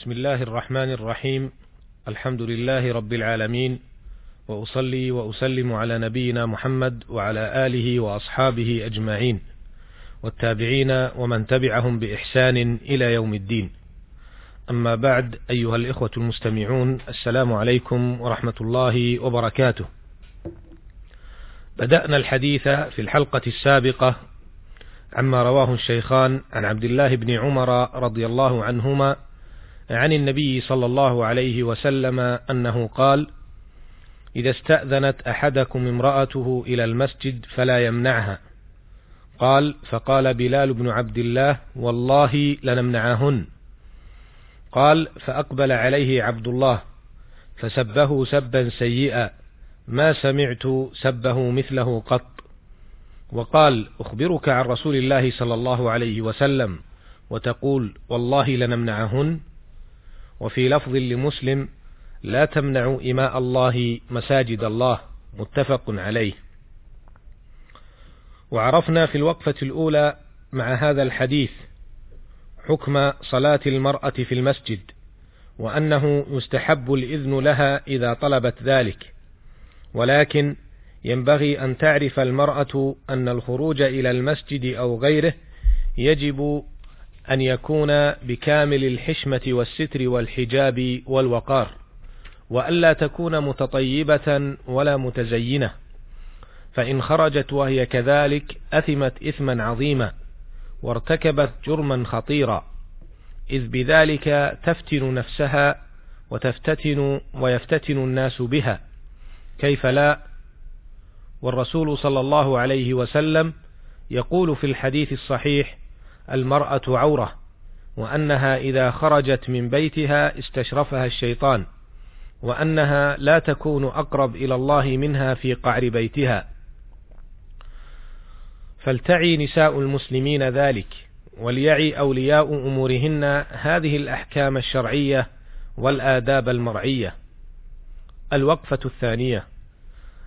بسم الله الرحمن الرحيم. الحمد لله رب العالمين. وأصلي وأسلم على نبينا محمد وعلى آله وأصحابه أجمعين. والتابعين ومن تبعهم بإحسان إلى يوم الدين. أما بعد أيها الإخوة المستمعون السلام عليكم ورحمة الله وبركاته. بدأنا الحديث في الحلقة السابقة عما رواه الشيخان عن عبد الله بن عمر رضي الله عنهما عن النبي صلى الله عليه وسلم أنه قال إذا استأذنت أحدكم امرأته إلى المسجد فلا يمنعها. قال فقال بلال بن عبد الله والله لنمنعهن. قال فأقبل عليه عبد الله فسبه سبا سيئا ما سمعت سبه مثله قط. وقال أخبرك عن رسول الله صلى الله عليه وسلم وتقول والله لنمنعهن. وفي لفظ لمسلم لا تمنعوا إماء الله مساجد الله متفق عليه. وعرفنا في الوقفة الأولى مع هذا الحديث حكم صلاة المرأة في المسجد وأنه يستحب الإذن لها إذا طلبت ذلك. ولكن ينبغي أن تعرف المرأة أن الخروج إلى المسجد أو غيره يجب أن يكون بكامل الحشمة والستر والحجاب والوقار وألا تكون متطيبة ولا متزينة فإن خرجت وهي كذلك أثمت إثما عظيما وارتكبت جرما خطيرا إذ بذلك تفتن نفسها وتفتتن ويفتتن الناس بها. كيف لا؟ والرسول صلى الله عليه وسلم يقول في الحديث الصحيح المرأة عورة وأنها إذا خرجت من بيتها استشرفها الشيطان وأنها لا تكون أقرب إلى الله منها في قعر بيتها. فلتعي نساء المسلمين ذلك وليعي أولياء أمورهن هذه الأحكام الشرعية والآداب المرعية. الوقفة الثانية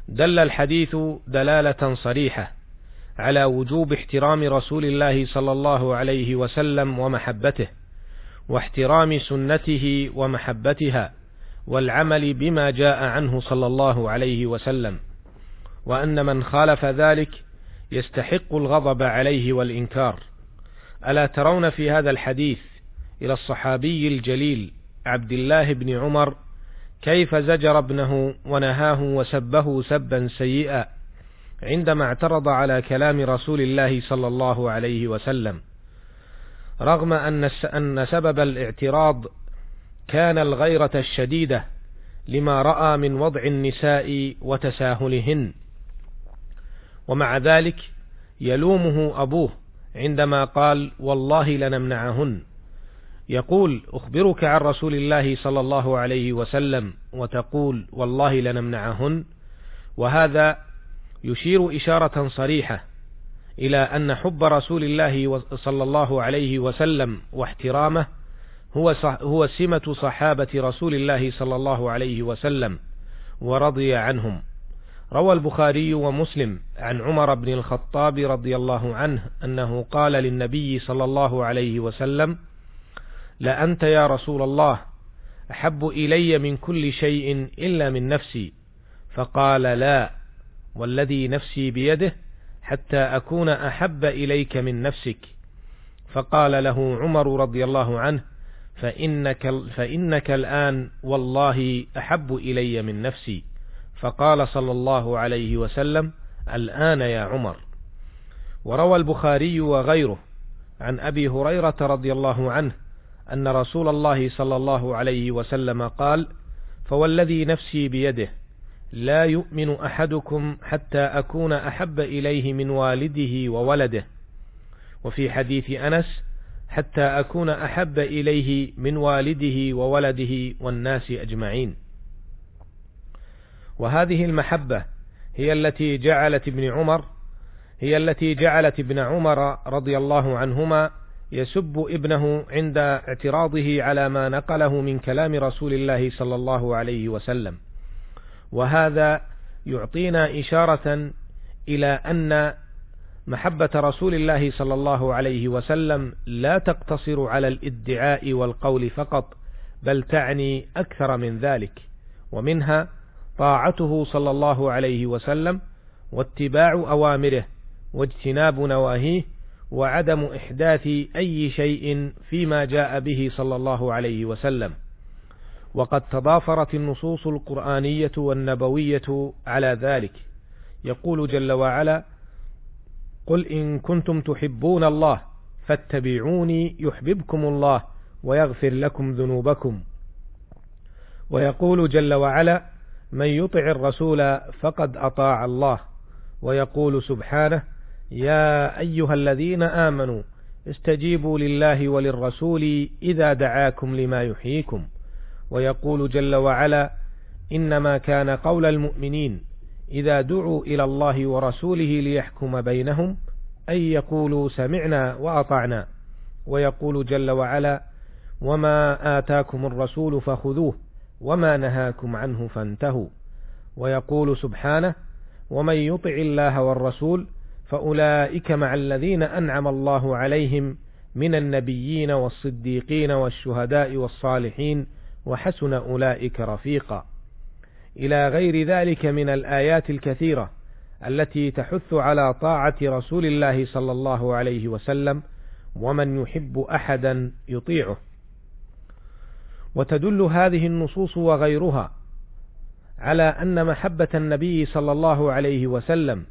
دل الحديث دلالة صريحة على وجوب احترام رسول الله صلى الله عليه وسلم ومحبته واحترام سنته ومحبتها والعمل بما جاء عنه صلى الله عليه وسلم. وأن من خالف ذلك يستحق الغضب عليه والإنكار. ألا ترون في هذا الحديث إلى الصحابي الجليل عبد الله بن عمر كيف زجر ابنه ونهاه وسبه سبا سيئا. عندما اعترض على كلام رسول الله صلى الله عليه وسلم رغم أن سبب الاعتراض كان الغيرة الشديدة لما رأى من وضع النساء وتساهلهن. ومع ذلك يلومه أبوه عندما قال والله لنمنعهن يقول أخبرك عن رسول الله صلى الله عليه وسلم وتقول والله لنمنعهن وهذا يشير إشارة صريحة إلى أن حب رسول الله صلى الله عليه وسلم واحترامه هو هو سمة صحابة رسول الله صلى الله عليه وسلم ورضي عنهم. روى البخاري ومسلم عن عمر بن الخطاب رضي الله عنه أنه قال للنبي صلى الله عليه وسلم: لأنت يا رسول الله أحب إلي من كل شيء إلا من نفسي، فقال لا والذي نفسي بيده حتى أكون أحب إليك من نفسك. فقال له عمر رضي الله عنه فإنك, فإنك الآن والله أحب إلي من نفسي. فقال صلى الله عليه وسلم الآن يا عمر. وروى البخاري وغيره عن أبي هريرة رضي الله عنه أن رسول الله صلى الله عليه وسلم قال فوالذي نفسي بيده لا يؤمن أحدكم حتى أكون أحب إليه من والده وولده. وفي حديث أنس حتى أكون أحب إليه من والده وولده والناس أجمعين. وهذه المحبة هي التي جعلت ابن عمر هي التي جعلت ابن عمر رضي الله عنهما يسب ابنه عند اعتراضه على ما نقله من كلام رسول الله صلى الله عليه وسلم. وهذا يعطينا إشارة إلى أن محبة رسول الله صلى الله عليه وسلم لا تقتصر على الادعاء والقول فقط بل تعني أكثر من ذلك ومنها طاعته صلى الله عليه وسلم واتباع أوامره واجتناب نواهيه وعدم إحداث أي شيء فيما جاء به صلى الله عليه وسلم. وقد تضافرت النصوص القرآنية والنبوية على ذلك. يقول جل وعلا قل إن كنتم تحبون الله فاتبعوني يحببكم الله ويغفر لكم ذنوبكم. ويقول جل وعلا من يطع الرسول فقد أطاع الله. ويقول سبحانه يا أيها الذين آمنوا استجيبوا لله وللرسول إذا دعاكم لما يحييكم. ويقول جل وعلا إنما كان قول المؤمنين إذا دعوا إلى الله ورسوله ليحكم بينهم أن يقولوا سمعنا وأطعنا. ويقول جل وعلا وما آتاكم الرسول فخذوه وما نهاكم عنه فانتهوا. ويقول سبحانه ومن يطع الله والرسول فأولئك مع الذين أنعم الله عليهم من النبيين والصديقين والشهداء والصالحين وحسن أولئك رفيقا. إلى غير ذلك من الآيات الكثيرة التي تحث على طاعة رسول الله صلى الله عليه وسلم ومن يحب أحدا يطيعه. وتدل هذه النصوص وغيرها على أن محبة النبي صلى الله عليه وسلم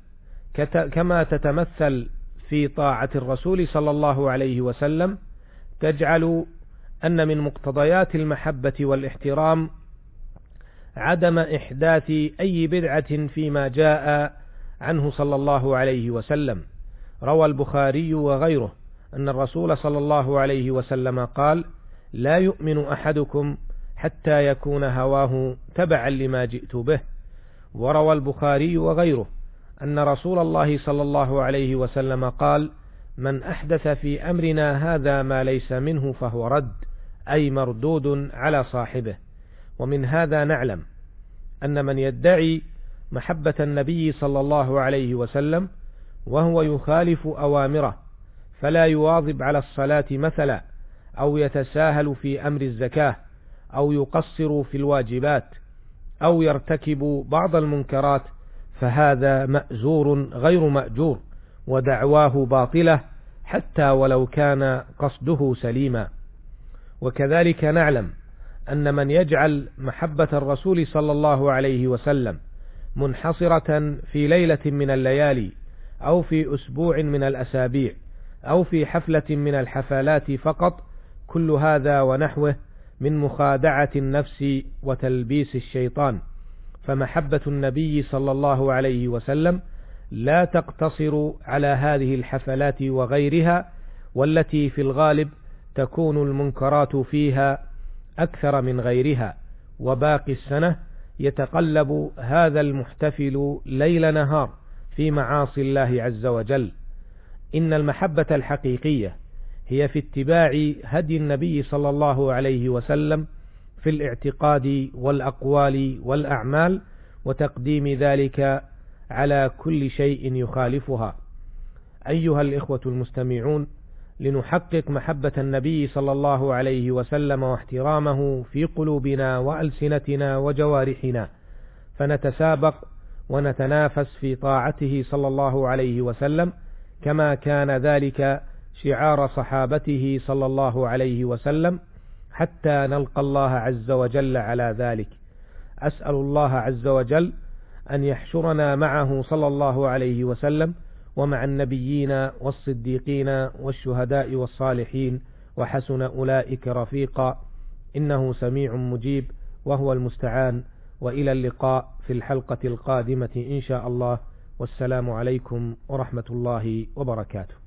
كما تتمثل في طاعة الرسول صلى الله عليه وسلم تجعل أن من مقتضيات المحبة والاحترام عدم إحداث أي بدعة فيما جاء عنه صلى الله عليه وسلم. روى البخاري وغيره أن الرسول صلى الله عليه وسلم قال لا يؤمن أحدكم حتى يكون هواه تبعا لما جئت به وروى البخاري وغيره أن رسول الله صلى الله عليه وسلم قال من أحدث في أمرنا هذا ما ليس منه فهو رد أي مردود على صاحبه. ومن هذا نعلم أن من يدعي محبة النبي صلى الله عليه وسلم وهو يخالف أوامره فلا يواظب على الصلاة مثلا أو يتساهل في أمر الزكاة أو يقصر في الواجبات أو يرتكب بعض المنكرات فهذا مأزور غير مأجور ودعواه باطلة حتى ولو كان قصده سليما. وكذلك نعلم أن من يجعل محبة الرسول صلى الله عليه وسلم منحصرة في ليلة من الليالي أو في أسبوع من الأسابيع أو في حفلة من الحفلات فقط كل هذا ونحوه من مخادعة النفس وتلبيس الشيطان. فمحبة النبي صلى الله عليه وسلم لا تقتصر على هذه الحفلات وغيرها والتي في الغالب تكون المنكرات فيها أكثر من غيرها وباقي السنة يتقلب هذا المحتفل ليل نهار في معاصي الله عز وجل. إن المحبة الحقيقية هي في اتباع هدي النبي صلى الله عليه وسلم في الاعتقاد والأقوال والأعمال وتقديم ذلك على كل شيء يخالفها. أيها الإخوة المستمعون لنحقق محبة النبي صلى الله عليه وسلم واحترامه في قلوبنا وألسنتنا وجوارحنا. فنتسابق ونتنافس في طاعته صلى الله عليه وسلم كما كان ذلك شعار صحابته صلى الله عليه وسلم حتى نلقى الله عز وجل على ذلك. أسأل الله عز وجل أن يحشرنا معه صلى الله عليه وسلم ومع النبيين والصديقين والشهداء والصالحين وحسن أولئك رفيقا. إنه سميع مجيب وهو المستعان. وإلى اللقاء في الحلقة القادمة إن شاء الله. والسلام عليكم ورحمة الله وبركاته.